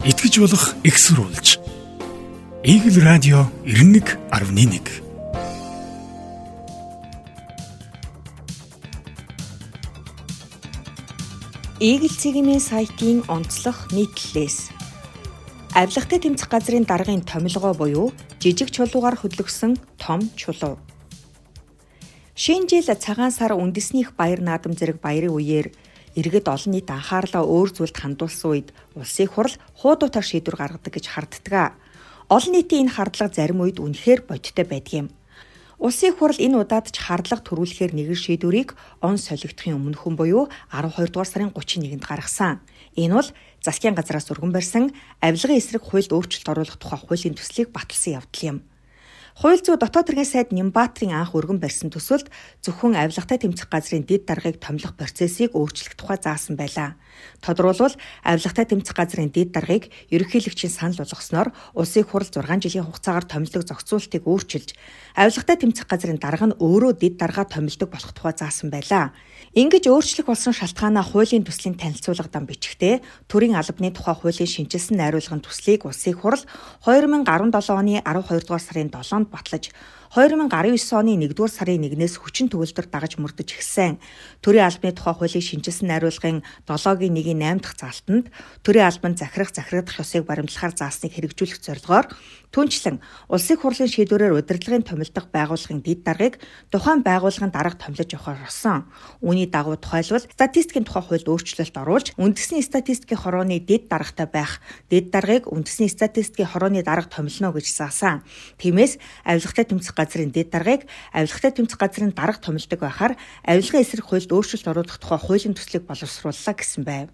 итгэж болох экссурулж. Игэл радио 91.1 Игэл цэгийн сайтын онцлог нийтлэлээс авилгатай тэмцэх газрын даргын томилгоо буюу жижиг чулуугаар хөдлөгсөн том чулуу. Шинэ жил цагаан сар үндэснийх баяр наадам зэрэг баярын үеэр иргэд олон нийт анхаарлаа өөр зүйлд хандуулсан үед улсын хурал хуудуутаар шийдвэр гаргадаг гэж харддаг. Олон нийтийн энэ хардлага зарим үед үнэхээр бодиттой байдгийм. Улсын хурал энэ удаад ч хардлага төрүүлэхээр нэгэн шийдвэрийг он солигдохын өмнө хүн буюу 12 дугаар сарын 31-нд гаргасан. Энэ бол засгийн газраас өргөн барьсан авилгын эсрэг хуульд өөрчлөлт оруулах тухай хуулийн төслийг баталсан явдал юм. Хууль зүйн дотоод хэргийн сайд Нямбаатрын анх өргөн барьсан төсөлд зөвхөн авилгатай тэмцэх газрын дэд даргаыг томилох процессыг өөрчлөх тухай заасан байлаа. Тодорхойлбол авилгатай тэмцэх газрын дэд даргаыг ерөнхийлөгчийн санал болгосноор улсын хурал 6 жилийн хугацаагаар томилдог зохицуултыг өөрчилж авилгатай тэмцэх газрын дарга нь өөрөө дэд даргаа томилдог болох тухай заасан байлаа. Ингэж өөрчлөх болсон шалтгаанаа хуулийн төслийн танилцуулга дан бичгтээ төрийн албаны тухай хуулийн шинжилсэн найруулгын төслийг улсын хурал 2017 оны 12 дугаар сарын 7-нд батлаж 2019 оны 1-р сарын 1-ээс хүчин төгөлдөр дагаж мөрдөж эхэлсэн. Төрийн албаны тухай хуулийг шинжилсэн найруулгын 7-гийн 1-ийн 8 дахь заалтанд төрийн албанд захирах захирагдах ёсыг баримтлахаар заасныг хэрэгжүүлэх зорилгоор түнчлэн улсын хурлын шийдвэрээр удирдлагын томилдог байгууллагын дэд даргаыг тухайн байгууллагын дарга томилж явахаар болсон. Үүний дагуу тухайлбал статистикийн тухай хуульд өөрчлөлт оруулж үндэсний статистикийн хорооны дэд даргатай байх дэд даргаыг үндэсний статистикийн хорооны дарга томилно гэж заасан. Тиймээс авилгатай тэмцэх газрын дэд даргаыг авилгатай тэмцэх газрын дарга томилдог байхаар авилгын эсрэг хуульд өөрчлөлт оруулах тухай хуулийн төслийг боловсрууллаа гэсэн байв.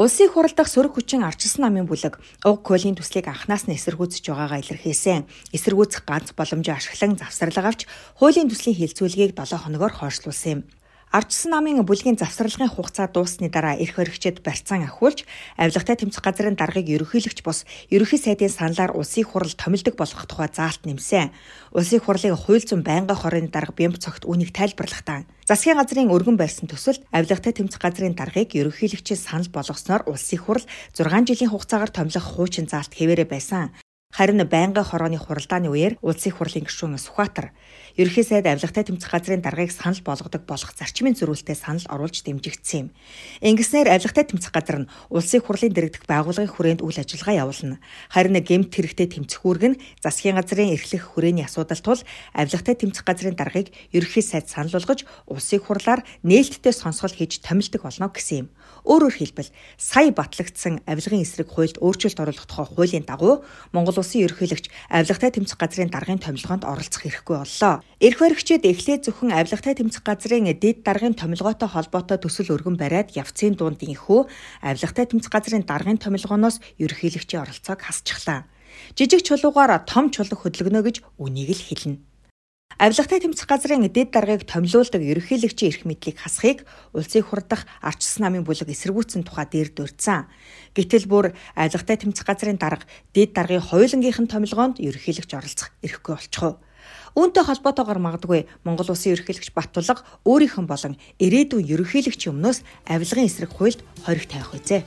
Улсын хурал дахь сөрөг хүчин арчилсан намын бүлэг уг колын төслийг анханаас нь эсэргүүцэж байгаагаа илэрхийлсэн. Эсэргүүцэх ганц боломжийг ашиглан завсарлага авч хуулийн төслийн хилцүүлгийг 7 хоногоор хойшлуулсан юм. Ардчсан намын бүлгийн завсралгын хугацаа дуусны дараа эрх хоригчид барьцаан ахиулж авилгатай тэмцэх газрын даргаыг ерөнхийлөгч бус ерөнхий сайдын саналаар улсын хурал томилдог болгох тухай заалт нэмсэн. Улсын хурлын хууль зүйн байнгын хорооны дарга бямб цогт үүнийг тайлбарлахдаа засгийн газрын өргөн барьсан төсөлд авилгатай тэмцэх газрын даргаыг ерөнхийлөгчийн санал болгосноор улсын хурал 6 жилийн хугацаагаар томилох хуучин заалт хэвээрээ байсан. Харин байнгын хорооны хуралдааны үеэр улсын хурлын гишүүн Сүхбаатар ерөнхий сайд авилгатай тэмцэх газрын даргаыг санал болгодог болох зарчмын зөрүүлтэй санал оруулж дэмжигдсэн юм. Ингэснээр авилгатай тэмцэх газар нь улсын хурлын дэргэдэх байгууллагын хүрээнд үйл ажиллагаа явуулна. Харин гэмт хэрэгтэй тэмцэх үүрэг нь засгийн газрын эрхлэх хүрээний асуудал тул авилгатай тэмцэх газрын даргаыг ерөнхий сайд санал болгож улсын хурлаар нээлттэй сонсгол хийж томилдог болно гэсэн юм. Өөрөөр хэлбэл сая батлагдсан авилгын эсрэг хуульд өөрчлөлт оруулах тухай хуулийн дагуу Монгол улсын ерөнхийлөгч авилгатай тэмцэх газрын даргын томилгоонд оролцох эрхгүй боллоо. Эрх баригчид эхлээд зөвхөн авилгатай тэмцэх газрын дэд даргын томилгоотой холбоотой төсөл өргөн бариад явцын дунд инхүү авилгатай тэмцэх газрын даргын томилгооноос ерөнхийлөгчийн оролцоог хасчихлаа. Жижиг чулуугаар том чулуу хөдөлгөнө гэж үнийг л хэлнэ. Авилгатай тэмцэх газрын дэд даргаыг томилуулдаг ерөнхийлөгчийн эрх мэдлийг хасахыг улсын хурдах арчсан намын бүлэг эсэргүүцсэн тухай дээр дурдсан. Гэтэл бүр авилгатай тэмцэх газрын дарга дэд даргын хоёулангийнх нь томилгоонд ерөнхийлөгч оролцох эрхгүй болчихов. Үүнтэй холбоотойгоор магадгүй Монгол улсын ерөнхийлөгч Баттулга өөрийнх нь болон ирээдүйн ерөнхийлөгчийн өмнөөс авилгын эсрэг хуульд хориг тавих үзье.